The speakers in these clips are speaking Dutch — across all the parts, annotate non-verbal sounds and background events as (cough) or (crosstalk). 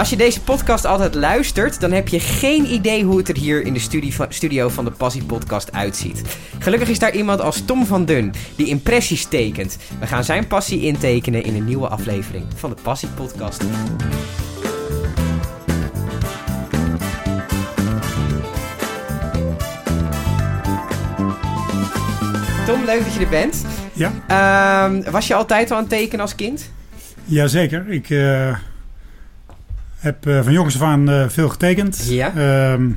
Als je deze podcast altijd luistert, dan heb je geen idee hoe het er hier in de studio van de Passie Podcast uitziet. Gelukkig is daar iemand als Tom van Dun, die impressies tekent. We gaan zijn passie intekenen in een nieuwe aflevering van de Passie Podcast. Tom, leuk dat je er bent. Ja, Ehm, was je altijd al aan het tekenen als kind? jazeker. Ik eh, heb eh, van jongens af aan eh, veel getekend. Ja. Ehm,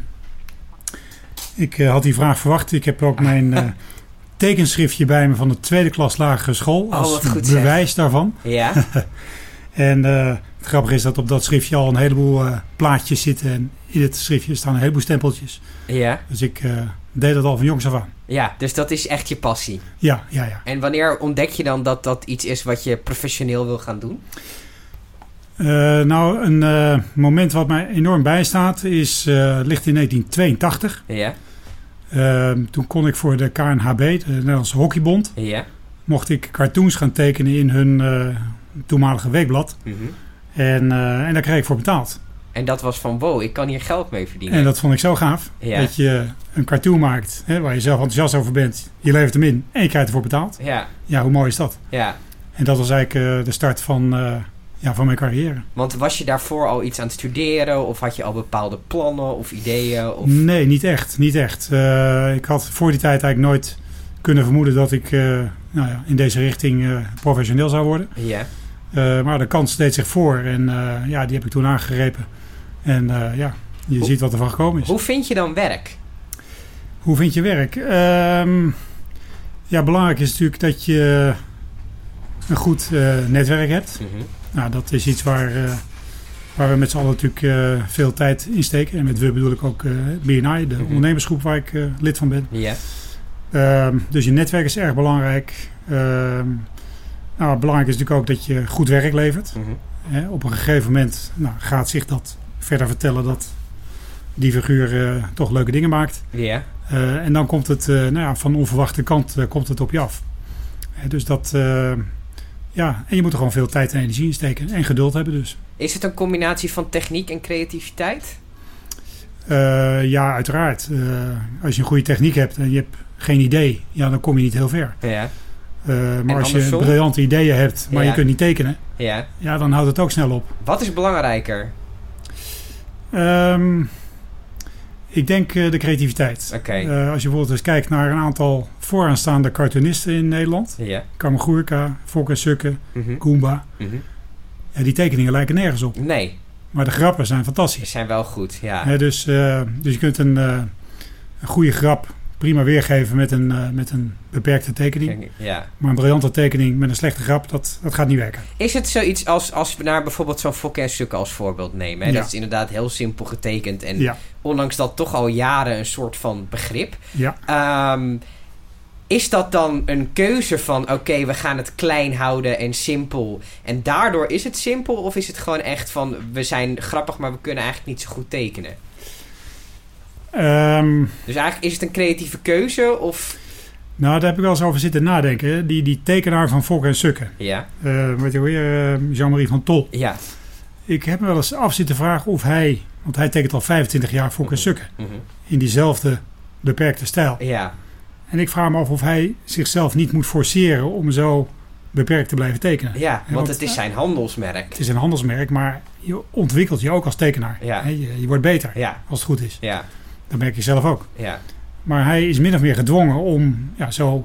ik eh, had die vraag verwacht. Ik heb ook mijn (laughs) tekenschriftje bij me van de tweede klas lagere school. Oh, Als zeg. bewijs daarvan. Ja. (laughs) En het grappige is dat op dat schriftje al een heleboel plaatjes zitten. En in het schriftje staan een heleboel stempeltjes. Ja. Dus ik deed dat al van jongs af aan. Ja, dus dat is echt je passie. Ja, ja, ja. En wanneer ontdek je dan dat dat iets is wat je professioneel wil gaan doen? Eh, nou, een eh, moment wat mij enorm bijstaat is, eh, ligt in 1982. Ja. Ehm, toen kon ik voor de KNHB, de Nederlandse Hockeybond, Ja. mocht ik cartoons gaan tekenen in hun toenmalige weekblad. Mhm. En, en daar kreeg ik voor betaald. En dat was van, wow, ik kan hier geld mee verdienen. En dat vond ik zo gaaf. Ja. Dat je een cartoon maakt hè, waar je zelf enthousiast over bent. Je levert hem in en je krijgt ervoor betaald. Ja, Ja, hoe mooi is dat? ja. En dat was eigenlijk de start van, ja, van mijn carrière. Want was je daarvoor al iets aan het studeren? Of had je al bepaalde plannen of ideeën? Of... Nee, niet echt. Niet echt. Eh, ik had voor die tijd eigenlijk nooit kunnen vermoeden dat ik eh, nou ja, in deze richting eh, professioneel zou worden. Ja. Maar de kans deed zich voor en ja, die heb ik toen aangegrepen. En ja, je ziet wat er van gekomen is. Hoe vind je dan werk? Hoe vind je werk? Ehm, ja, belangrijk is natuurlijk dat je een goed netwerk hebt. Mhm. Nou, dat is iets waar, eh, waar we met z'n allen natuurlijk eh, veel tijd in steken. En met we bedoel ik ook eh BNI, de Mhm. ondernemersgroep waar ik lid van ben. Ja. Ehm, dus je netwerk is erg belangrijk. Ehm, nou, belangrijk is natuurlijk ook dat je goed werk levert. Mhm. Op een gegeven moment nou, gaat zich dat verder vertellen dat die figuur toch leuke dingen maakt. Ja. Eh, en dan komt het eh, nou ja, van onverwachte kant komt het op je af. Dus dat, ja, en je moet er gewoon veel tijd en energie in steken. En geduld hebben dus. Is het een combinatie van techniek en creativiteit? Eh, ja, uiteraard. Eh, als je een goede techniek hebt en je hebt geen idee, ja, dan kom je niet heel ver. Ja. Eh, maar als je briljante ideeën hebt, maar Ja. je kunt niet tekenen, Ja. ja, dan houdt het ook snel op. Wat is belangrijker? Ehm, ik denk eh, de creativiteit. Eh, als je bijvoorbeeld eens kijkt naar een aantal vooraanstaande cartoonisten in Nederland. Ja. Kamagurka, Fokke Sukke, Mhm. Goomba. Mhm. Ja, die tekeningen lijken nergens op. Nee, Maar de grappen zijn die fantastisch. zijn wel goed. Ja. Dus, eh, dus je kunt een, een goede grap prima weergeven met een, eh, met een beperkte tekening. ja. Maar een briljante tekening met een slechte grap, dat, dat gaat niet werken. Is het zoiets als, als we naar bijvoorbeeld zo'n Fokke en Sukke als voorbeeld nemen? Hè? Ja. Dat is inderdaad heel simpel getekend. En Ja, ondanks dat toch al jaren een soort van begrip. ja. Ehm, is dat dan een keuze van oké, we gaan het klein houden en simpel. En daardoor is het simpel? Of is het gewoon echt van we zijn grappig, maar we kunnen eigenlijk niet zo goed tekenen? Ehm, Dus eigenlijk is het een creatieve keuze of. nou, daar heb ik wel eens over zitten nadenken. Die, die tekenaar van Fokke en Sukke. Ja, eh weet je weer, eh, Jean-Marie van Tol. ja. Ik heb me wel eens af zitten vragen of hij, want hij tekent al 25 jaar Fokke en Sukke. Mhm. In diezelfde beperkte stijl. Ja, En ik vraag me af of hij zichzelf niet moet forceren om zo beperkt te blijven tekenen. ja, want want- het is zijn handelsmerk. Het is een handelsmerk, maar je ontwikkelt je ook als tekenaar. Ja. Je, je wordt beter Ja, als het goed is. ja, Dat merk je zelf ook. ja. Maar hij is min of meer gedwongen om ja, zo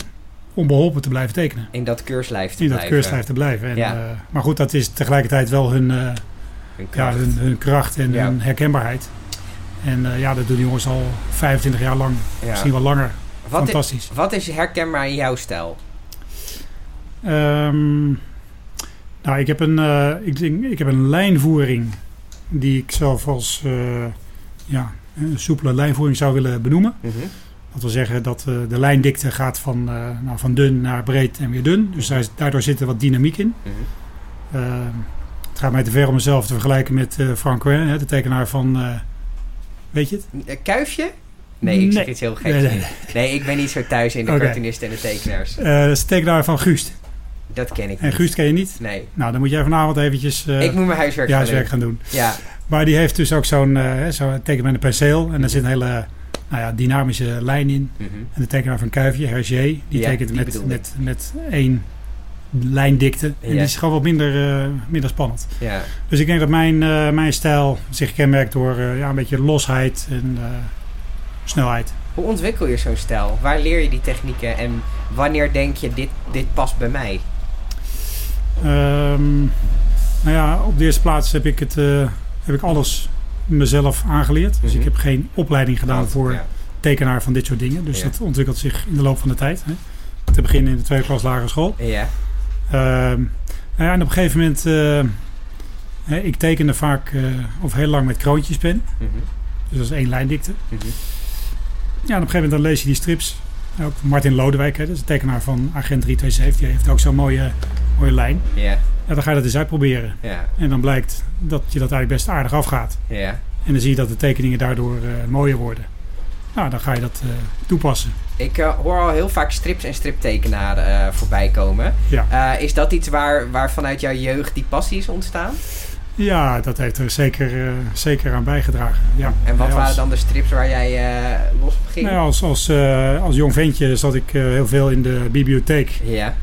onbeholpen te blijven tekenen. In dat keurslijf te In dat keurslijf te blijven. En, Ja. eh, maar goed, dat is tegelijkertijd wel hun, eh, Hun ja, kracht. hun, hun kracht en Ja. hun herkenbaarheid. En eh, ja, dat doen die jongens al 25 jaar lang. Misschien wel langer. Wat, Fantastisch. wat is herkenbaar in jouw stijl? Ehm, nou, ik heb, een, ik, denk, ik heb een lijnvoering die ik zelf als ja, een soepele lijnvoering zou willen benoemen. Mhm. Dat wil zeggen dat eh, de lijndikte gaat van, eh, nou, van dun naar breed en weer dun. Dus daar, daardoor zit er wat dynamiek in. Mhm. Ehm, het gaat mij te ver om mezelf te vergelijken met eh Frank hè, de tekenaar van... eh, weet je het? Een kuifje? Nee, ik zeg Nee. iets heel geks. Nee, Nee, ik ben niet zo thuis in de cartoonisten en de tekenaars. Eh, dat is de tekenaar van Guust. Dat ken ik En. Guust ken je niet? Nee. Nou, dan moet jij vanavond eventjes eh ik moet mijn huiswerk gaan huiswerk doen. gaan doen. Ja, Maar die heeft dus ook zo'n uh, zo teken met een penseel. En daar zit een hele nou ja, dynamische lijn in. Mhm. En de tekenaar van Kuifje, Hergé, die Ja, tekent die met, met, met één lijndikte. En Ja. die is gewoon wat minder, eh, minder spannend. Ja. Dus ik denk dat mijn, eh, mijn stijl zich kenmerkt door eh, ja, een beetje losheid en eh, snelheid. Hoe ontwikkel je zo'n stijl? Waar leer je die technieken en wanneer denk je dit, dit past bij mij? Ehm, nou ja, op de eerste plaats heb ik, het, eh, heb ik alles mezelf aangeleerd. Dus Mhm. ik heb geen opleiding gedaan voor ja. tekenaar van dit soort dingen. Dus Ja. dat ontwikkelt zich in de loop van de tijd. Hè. Te beginnen in de tweede klas lagere school. Ja. Ehm, nou ja, en op een gegeven moment... hè, ik tekende vaak, eh, of heel lang met kroontjespen. Mhm. Dus dat is één lijndikte. Mhm. Ja, en op een gegeven moment dan lees je die strips. Ook Martin Lodewijk, hè, dat is de tekenaar van Agent 327. Die heeft ook zo'n mooie, mooie lijn. Ja. Ja, dan ga je dat eens uitproberen. Ja. En dan blijkt dat je dat eigenlijk best aardig afgaat. Ja. En dan zie je dat de tekeningen daardoor eh, mooier worden. Nou, dan ga je dat eh, toepassen. Ik eh, hoor al heel vaak strips en striptekenaren voorbij komen. Ja. Is dat iets waar, waar vanuit jouw jeugd die passie is ontstaan? Ja, dat heeft er zeker, zeker aan bijgedragen. Ja. En wat waren dan de strips waar jij los op ging? nou als, als, als jong ventje zat ik heel veel in de bibliotheek. Ja.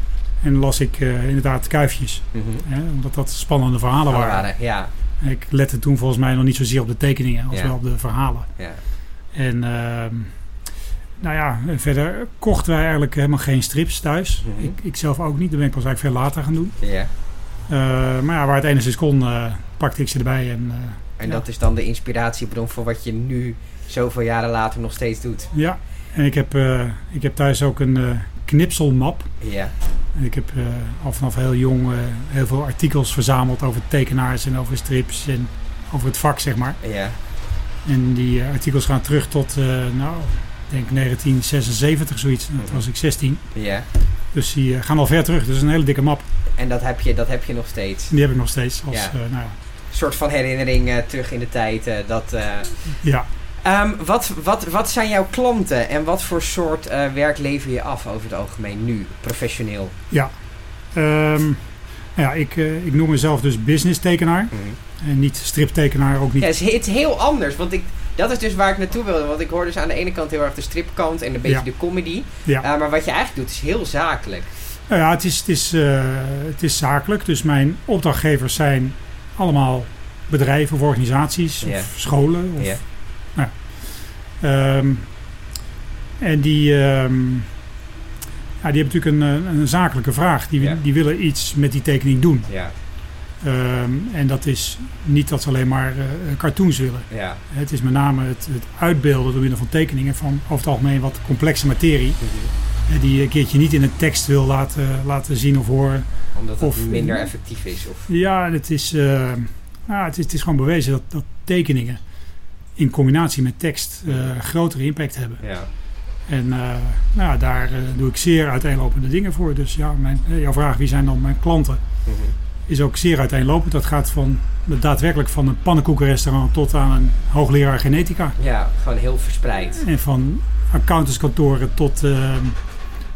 En las ik eh, inderdaad kuifjes. Mhm. Hè, omdat dat spannende verhalen Oh, waren. waren, Ja. Ik lette toen volgens mij nog niet zozeer op de tekeningen als Ja. wel op de verhalen. Ja. En ehm, nou ja, verder kochten wij eigenlijk helemaal geen strips thuis. Mhm. ik, ik zelf ook niet. Dat ben ik pas eigenlijk veel later gaan doen. ja. Eh, maar ja, waar het enigszins kon, eh, pakte ik ze erbij. En En dat is dan de inspiratiebron voor wat je nu zoveel jaren later nog steeds doet. ja, en ik heb, ik heb thuis ook een knipselmap. Ja. Ik heb eh, al vanaf heel jong eh, heel veel artikels verzameld over tekenaars en over strips en over het vak, zeg maar. Ja. En die eh, artikels gaan terug tot, nou, ik denk 1976 zoiets. Dat was ik 16. Ja. Dus die gaan al ver terug. Dus een hele dikke map. En dat heb je, dat heb je nog steeds. Die heb ik nog steeds als, Ja. nou. Een soort van herinnering terug in de tijd. dat, ja. Ehm, wat, wat, wat zijn jouw klanten en wat voor soort eh, werk lever je af over het algemeen nu, professioneel? Ja. Ehm, nou ja, ik, eh, ik noem mezelf dus business tekenaar. En niet striptekenaar, ook niet. Ja, het is, het is heel anders, want ik, dat is dus waar ik naartoe wilde. Want ik hoor dus aan de ene kant heel erg de stripkant en een beetje Ja. de comedy. Ja. Eh, maar wat je eigenlijk doet is heel zakelijk. Nou ja, het is, het, is, het is zakelijk. Dus mijn opdrachtgevers zijn allemaal bedrijven of organisaties of scholen. Of. Ehm, en die, ehm, ja, die hebben natuurlijk een, eh, een zakelijke vraag. Die, Ja. die willen iets met die tekening doen. Ja, Ehm, en dat is niet dat ze alleen maar eh, cartoons willen. ja. Het is met name het, het uitbeelden door middel van tekeningen van over het algemeen wat complexe materie. Mhm. Die je een keertje niet in een tekst wil laten, laten zien of horen. Omdat het Of- minder effectief is. Of, Ja, het is, nou, het is, het is gewoon bewezen dat, dat tekeningen in combinatie met tekst eh, grotere impact hebben. ja. En eh, nou, daar eh, doe ik zeer uiteenlopende dingen voor. Dus ja, mijn, jouw vraag wie zijn dan mijn klanten Mhm. is ook zeer uiteenlopend. Dat gaat van daadwerkelijk van een pannenkoekenrestaurant tot aan een hoogleraar genetica. ja, gewoon heel verspreid. En van accountantskantoren tot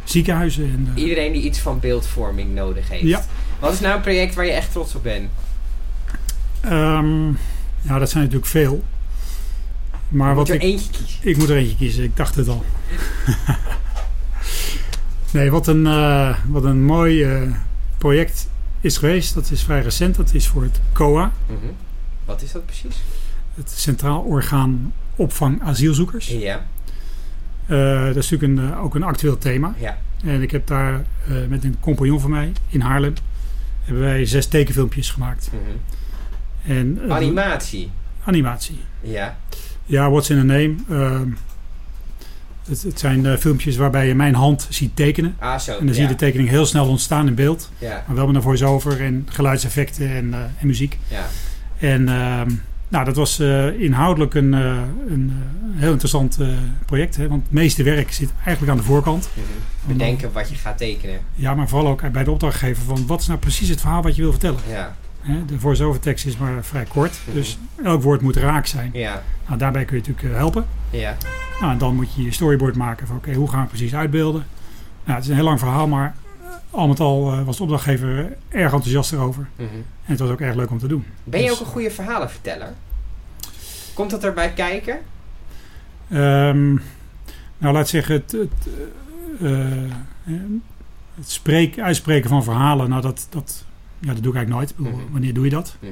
ziekenhuizen. En, Iedereen die iets van beeldvorming nodig heeft. Ja. Wat is nou een project waar je echt trots op bent? ehm, ja, dat zijn natuurlijk veel. Maar Moet wat er ik, eentje kiezen. ik moet er eentje kiezen, ik dacht het al. (laughs) nee, wat een, eh, wat een mooi eh, project is geweest. Dat is vrij recent. Dat is voor het COA, Mhm. Wat is dat precies? het Centraal Orgaan Opvang Asielzoekers. Ja, Eh, dat is natuurlijk een, ook een actueel thema. ja. En ik heb daar eh, met een compagnon van mij in Haarlem... hebben wij zes tekenfilmpjes gemaakt. Mhm. En, Animatie. Animatie. Ja, Ja, what's in a name? Ehm, het, het zijn eh, filmpjes waarbij je mijn hand ziet tekenen. ah zo. En dan ja. zie je de tekening heel snel ontstaan in beeld. Ja, Maar wel met een voice-over en geluidseffecten en, eh, en muziek. ja. En ehm, nou, dat was eh, inhoudelijk een, een heel interessant project. Hè? Want het meeste werk zit eigenlijk aan de voorkant. Mhm. Bedenken wat je gaat tekenen. Ja, maar vooral ook bij de opdrachtgever van wat is nou precies het verhaal wat je wil vertellen. Ja? De voice-over tekst is maar vrij kort. Mhm. Dus elk woord moet raak zijn. ja, Nou, daarbij kun je natuurlijk eh, helpen. ja. Nou, en dan moet je je storyboard maken van oké, hoe gaan we precies uitbeelden. Nou, het is een heel lang verhaal, maar al met al eh, was de opdrachtgever erg enthousiast erover. Mhm. En het was ook erg leuk om te doen. Ben je Dus- ook een goede verhalenverteller? Komt dat erbij kijken? Ehm, nou, laat ik zeggen, het, het, eh, eh, het spreek, uitspreken van verhalen, nou, dat, dat, ja, dat doe ik eigenlijk nooit. Mhm. Wanneer doe je dat? Mhm.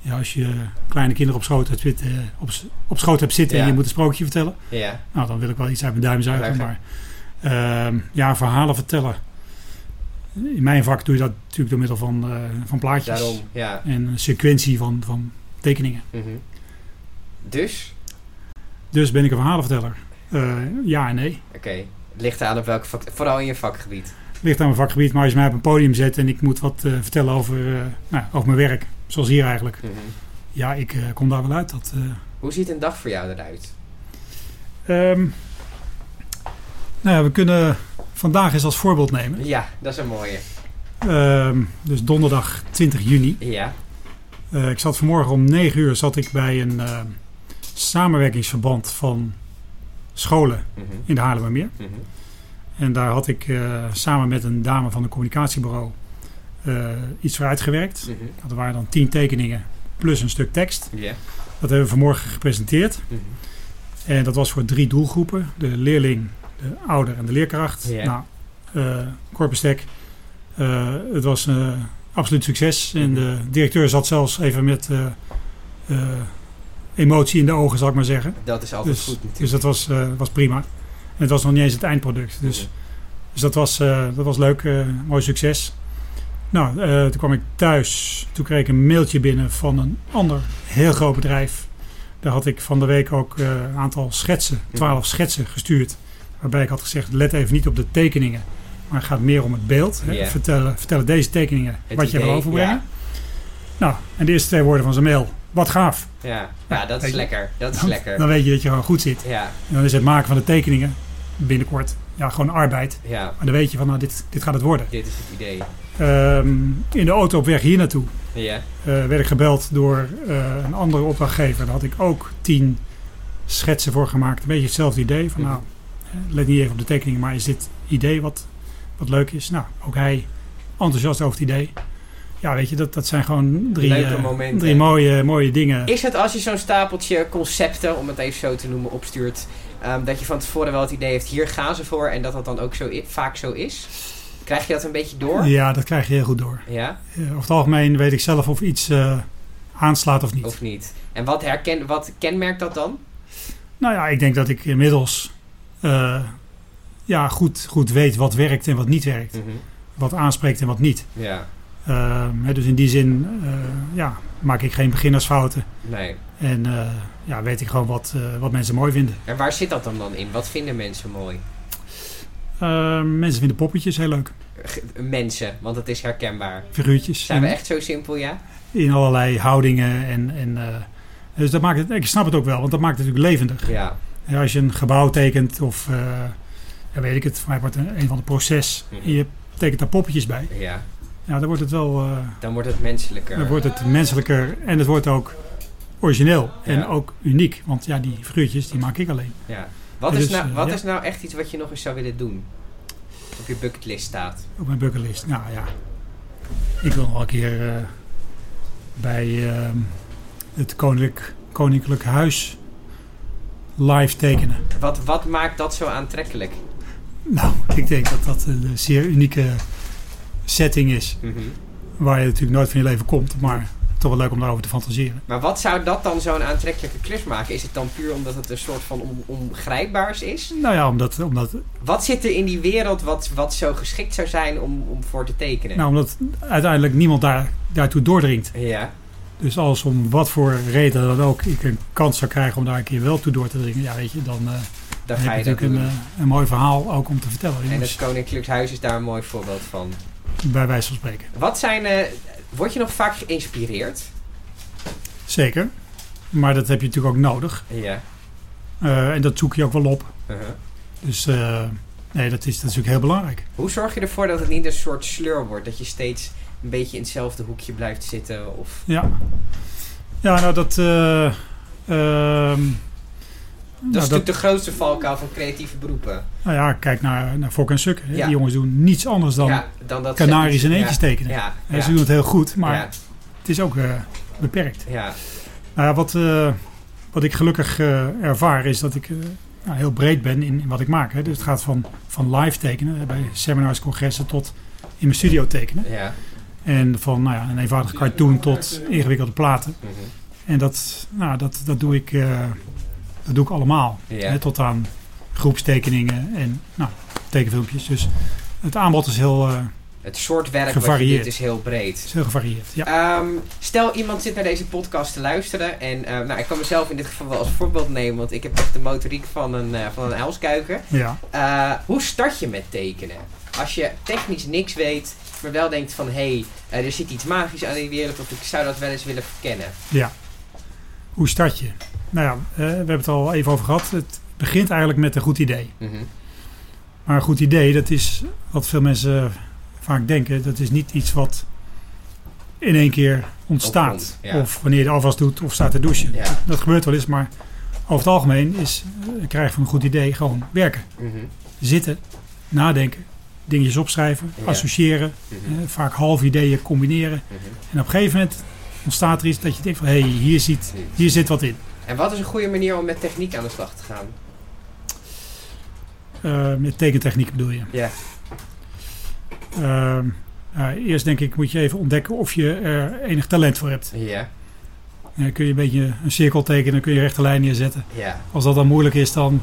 Ja, als je kleine kinderen op schoot hebt zitten, op, op schoot hebt zitten Ja. en je moet een sprookje vertellen, Ja. nou, dan wil ik wel iets uit mijn duim zuigen. Maar ehm, ja, verhalen vertellen. In mijn vak doe je dat natuurlijk door middel van, eh, van plaatjes Daarom, ja. en een sequentie van, van tekeningen. Mhm. Dus? Dus ben ik een verhalenverteller? Eh, ja en nee. Oké. Het ligt eraan op welk vak, vooral in je vakgebied. Ligt aan mijn vakgebied, maar als je mij op een podium zet en ik moet wat eh, vertellen over, eh, nou, over mijn werk, zoals hier eigenlijk. Mhm. Ja, ik eh, kom daar wel uit. Dat, Hoe ziet een dag voor jou eruit? ehm, nou ja, we kunnen vandaag eens als voorbeeld nemen. Ja, dat is een mooie. Ehm, dus donderdag 20 juni. Ja. Ik zat vanmorgen om 9 uur zat ik bij een samenwerkingsverband van scholen Mhm. in de Haarlemmermeer. Mhm. En daar had ik eh, samen met een dame van een communicatiebureau eh, iets voor uitgewerkt. Mhm. Dat waren dan 10 tekeningen plus een stuk tekst. Dat hebben we vanmorgen gepresenteerd. Mhm. En dat was voor drie doelgroepen. De leerling, de ouder en de leerkracht. Nou, Tech. eh, het was een absoluut succes. En Mhm. de directeur zat zelfs even met emotie in de ogen, zal ik maar zeggen. Dat is altijd Dus, goed natuurlijk. dus dat was, was prima. En het was nog niet eens het eindproduct. Dus, dus dat, was, eh, dat was leuk. eh, mooi succes. Nou, eh, toen kwam ik thuis. Toen kreeg ik een mailtje binnen van een ander heel groot bedrijf. Daar had ik van de week ook een aantal schetsen, twaalf schetsen gestuurd. Waarbij ik had gezegd, let even niet op de tekeningen. Maar het gaat meer om het beeld. Hè. Ja. Vertellen, vertellen deze tekeningen Het wat je wil overbrengen. ja. Nou, en de eerste twee woorden van zijn mail. Wat gaaf. Ja. ja, dat is lekker. Dat is Dan, lekker. dan weet je dat je gewoon goed zit. Ja, En dan is het maken van de tekeningen binnenkort ja, gewoon arbeid. ja. Maar dan weet je van, nou, dit, dit gaat het worden. Dit is het idee. Ehm, in de auto op weg hier naartoe Ja. eh, werd ik gebeld door eh, een andere opdrachtgever. Daar had ik ook tien schetsen voor gemaakt. Een beetje hetzelfde idee. Van, nou, let niet even op de tekeningen, maar is dit idee wat, wat leuk is? Nou, ook hij enthousiast over het idee. Ja, weet je, dat, dat zijn gewoon drie, eh, drie mooie, mooie dingen. Is het als je zo'n stapeltje concepten, om het even zo te noemen, opstuurt, ehm, dat je van tevoren wel het idee heeft, hier gaan ze voor en dat dat dan ook zo vaak zo is? Krijg je dat een beetje door? Ja, dat krijg je heel goed door. Ja? Eh, over het algemeen weet ik zelf of iets eh, aanslaat of niet. Of niet? En wat, herken, wat kenmerkt dat dan? Nou ja, ik denk dat ik inmiddels eh, ja, goed, goed weet wat werkt en wat niet werkt. Mhm. Wat aanspreekt en wat niet. Ja, hè, dus in die zin eh, ja, maak ik geen beginnersfouten. nee. En eh, ja, weet ik gewoon wat, eh, wat mensen mooi vinden. En waar zit dat dan dan in? Wat vinden mensen mooi? Ehm, mensen vinden poppetjes heel leuk. Mensen, want het is herkenbaar. Figuurtjes. Zijn we echt zo simpel, ja? in allerlei houdingen. En, en, dus dat maakt het, ik snap het ook wel, want dat maakt het natuurlijk levendig. Ja. Ja, als je een gebouw tekent of ja, weet ik het, voor mij wordt een, een van de proces. Mhm. En je tekent daar poppetjes bij. Ja, Ja, dan wordt het wel eh, dan wordt het menselijker. dan wordt het menselijker en het wordt ook origineel en Ja. ook uniek. Want ja, die figuurtjes die maak ik alleen. Ja. Wat, is, dus, nou, eh, wat ja. is nou echt iets wat je nog eens zou willen doen? Op je bucketlist staat. op mijn bucketlist. Nou ja, ik wil nog een keer eh, bij ehm, het koninklijk, koninklijk huis live tekenen. Wat, wat maakt dat zo aantrekkelijk? Nou, (laughs) ik denk dat dat een zeer unieke setting is. Mhm. Waar je natuurlijk nooit van je leven komt, maar toch wel leuk om daarover te fantaseren. Maar wat zou dat dan zo'n aantrekkelijke klus maken? Is het dan puur omdat het een soort van on, ongrijpbaars is? Nou ja, omdat, omdat, Wat zit er in die wereld wat, wat zo geschikt zou zijn om, om voor te tekenen? nou, omdat uiteindelijk niemand daar, daartoe doordringt. ja, Dus als om wat voor reden dan ook ik een kans zou krijgen om daar een keer wel toe door te dringen, ja, weet je, dan, eh, dan heb ga je je dat natuurlijk een, eh, een mooi verhaal ook om te vertellen. en het Koninklijk Huis is daar een mooi voorbeeld van. Bij wijze van spreken. Wat zijn... eh word je nog vaak geïnspireerd? Zeker. Maar dat heb je natuurlijk ook nodig. Ja. Eh, en dat zoek je ook wel op. Uh-huh. Dus eh, nee, dat is, dat is natuurlijk heel belangrijk. Hoe zorg je ervoor dat het niet een soort sleur wordt? Dat je steeds een beetje in hetzelfde hoekje blijft zitten? Of... Ja. Ja, nou dat... eh, Dat is nou, natuurlijk de grootste valkuil van creatieve beroepen. nou ja, kijk naar, naar Fok en Suk. Ja. Die jongens doen niets anders dan ja, dan dat kanaries en eentjes tekenen. Ja, Hè, ja, Ze doen het heel goed, maar het is ook eh, beperkt. ja. Nou ja, wat, eh, wat ik gelukkig eh, ervaar is dat ik nou, heel breed ben in, in wat ik maak. Hè. Dus het gaat van, van live tekenen bij seminars, congressen tot in mijn studio tekenen. Ja. En van nou ja, een eenvoudige cartoon tot ingewikkelde platen. Mhm. En dat, nou, dat, dat, doe ik, dat doe ik allemaal. Ja. Hè, tot aan groepstekeningen en nou, tekenfilmpjes. Dus het aanbod is heel, eh, Het soort werk wat je doet is heel breed. is heel gevarieerd. Ja. Ehm, stel iemand zit naar deze podcast te luisteren en eh, nou, ik kan mezelf in dit geval wel als voorbeeld nemen, want ik heb echt de motoriek van een, eh van een uilskuiker. ja. Hoe start je met tekenen? Als je technisch niks weet, maar wel denkt van hé, hey, er zit iets magisch aan die wereld of ik zou dat wel eens willen verkennen. Ja. Hoe start je? Nou ja, eh, we hebben het al even over gehad. Het begint eigenlijk met een goed idee. Mhm. Maar een goed idee, dat is wat veel mensen vaak denken. Dat is niet iets wat in één keer ontstaat. Opkomt, ja. Of wanneer je de afwas doet of staat te douchen. Ja. Dat gebeurt wel eens, maar over het algemeen is eh, krijgen van een goed idee gewoon werken. Mhm. Zitten, nadenken, dingetjes opschrijven, Ja. associëren. Mhm. eh, vaak half ideeën combineren. En op een gegeven moment ontstaat er iets dat je denkt van... hé, hey, hier, zit, hier zit wat in. En wat is een goede manier om met techniek aan de slag te gaan? Eh, met tekentechniek bedoel je. Ja. Ehm, nou, eerst denk ik moet je even ontdekken of je er enig talent voor hebt. Ja. Eh, kun je een beetje een cirkel tekenen, dan kun je rechte lijn neerzetten. Ja. Als dat dan moeilijk is, dan,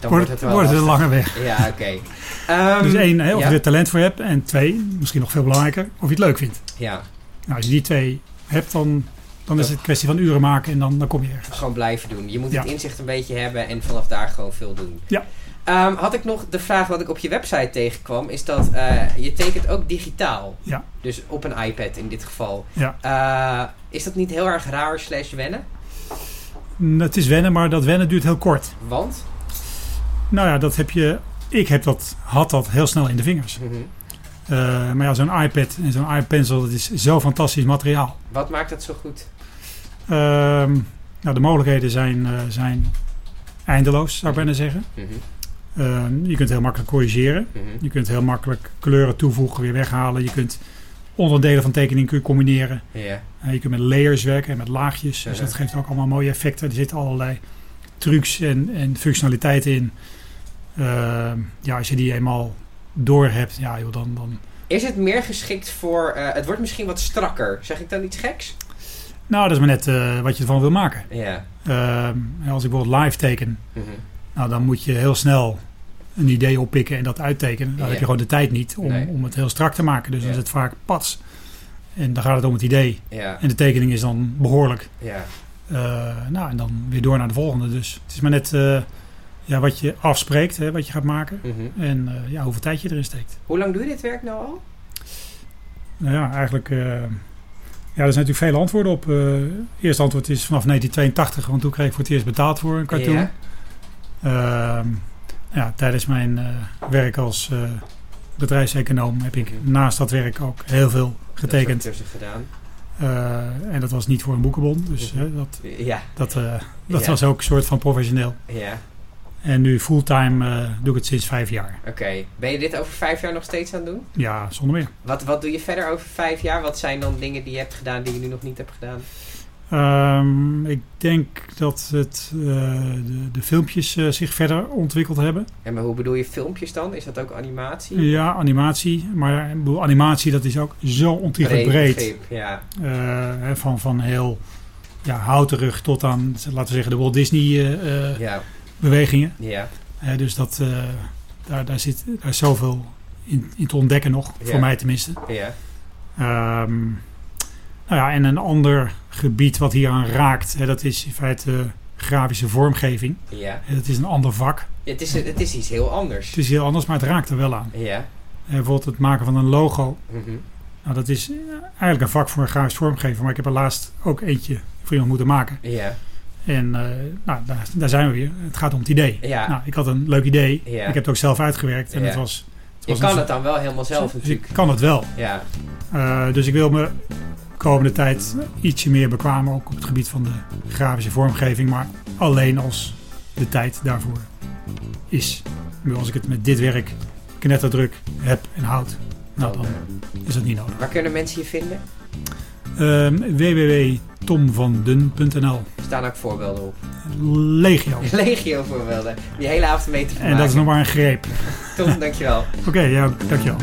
Dan wordt, het, wordt het een lange weg. Ja, oké. Ehm, dus één, hè, of ja. je er talent voor hebt. En twee, misschien nog veel belangrijker, of je het leuk vindt. Ja, Nou, als je die twee hebt, dan, dan is het een kwestie van uren maken en dan, dan kom je ergens. gewoon blijven doen. Je moet het inzicht een beetje hebben en vanaf daar gewoon veel doen. Ja. Ehm, had ik nog de vraag wat ik op je website tegenkwam, is dat eh, je tekent ook digitaal. Ja. Dus op een iPad in dit geval. Ja. Eh, is dat niet heel erg raar slash wennen? Mm, Het is wennen, maar dat wennen duurt heel kort. Want? Nou ja, dat heb je... Ik heb dat, had dat heel snel in de vingers. Mhm. Maar ja, zo'n iPad en zo'n iPencil, dat is zo fantastisch materiaal. Wat maakt dat zo goed? Ehm, nou, de mogelijkheden zijn, eh, zijn eindeloos, zou ik bijna zeggen. Mhm. Ehm, je kunt heel makkelijk corrigeren. Mhm. Je kunt heel makkelijk kleuren toevoegen, weer weghalen. Je kunt onderdelen van tekening kun je combineren. Eh, je kunt met layers werken en met laagjes. Dus dat geeft ook allemaal mooie effecten. Er zitten allerlei trucs en, en functionaliteiten in. Ehm, ja, als je die eenmaal door hebt, ja, joh, dan, dan... Is het meer geschikt voor... eh, het wordt misschien wat strakker. Zeg ik dan iets geks? Nou, dat is maar net eh, wat je ervan wil maken. Ja. Ehm, als ik bijvoorbeeld live teken, Mhm. nou, dan moet je heel snel een idee oppikken en dat uittekenen. Dan Ja. heb je gewoon de tijd niet om, Nee. om het heel strak te maken. Dus dan is het vaak pats. En dan gaat het om het idee. Ja. En de tekening is dan behoorlijk. Ja. Eh, nou, en dan weer door naar de volgende. Dus het is maar net ja, wat je afspreekt, hè, wat je gaat maken. Mhm. En eh, ja, hoeveel tijd je erin steekt. Hoe lang doe je dit werk nou al? Nou ja, eigenlijk... eh, ja, er zijn natuurlijk vele antwoorden op. Eh eerste antwoord is vanaf 1982, want toen kreeg ik voor het eerst betaald voor een cartoon. Ja. Ehm, ja, tijdens mijn werk als bedrijfseconoom heb ik naast dat werk ook heel veel getekend. Dat gedaan. En dat was niet voor een boekenbon, dus Mhm. dat, Ja. dat, dat Ja. was ook een soort van professioneel. Ja. En nu fulltime eh, doe ik het sinds vijf jaar. Oké. Ben je dit over vijf jaar nog steeds aan het doen? Ja, zonder meer. Wat, wat doe je verder over vijf jaar? Wat zijn dan dingen die je hebt gedaan die je nu nog niet hebt gedaan? Ehm, ik denk dat het, eh, de, de filmpjes eh, zich verder ontwikkeld hebben. En maar hoe bedoel je filmpjes dan? Is dat ook animatie? Ja, animatie. Maar bedoel, animatie dat is ook zo ontiegelijk breed. Ja. Van, van heel ja, houterig tot aan, laten we zeggen, de Walt Disney Ja. Bewegingen. Ja. Eh, dus dat, eh, daar, daar, zit, daar is zoveel in, in te ontdekken nog, Ja. voor mij tenminste. Ja. Ehm, nou ja, en een ander gebied wat hier aan raakt, hè, dat is in feite grafische vormgeving. Ja. Eh, Dat is een ander vak. Het is, het is iets heel anders. Het is heel anders, maar het raakt er wel aan. Ja. Bijvoorbeeld het maken van een logo. Mhm. Nou, dat is eigenlijk een vak voor een grafisch vormgever, maar ik heb er laatst ook eentje voor iemand moeten maken. Ja. En eh, nou, daar, daar zijn we weer. Het gaat om het idee. Ja. Nou, ik had een leuk idee. Ja. Ik heb het ook zelf uitgewerkt. En Ja. het was, het Je kan een- het dan wel helemaal zelf Dus natuurlijk. ik kan het wel. Ja. Eh, dus ik wil me komende tijd ietsje meer bekwamen ook op het gebied van de grafische vormgeving. Maar alleen als de tijd daarvoor is. Nu, Als ik het met dit werk knetterdruk heb en houd, nou dan is dat niet nodig. Waar kunnen mensen je vinden? Ehm tomvandun.nl. Er staan ook voorbeelden op. Legio. (laughs) Legio voorbeelden. Die hele avond mee te En dat is nog maar een greep. Tom, dankjewel. (laughs) Oké, ja, dankjewel.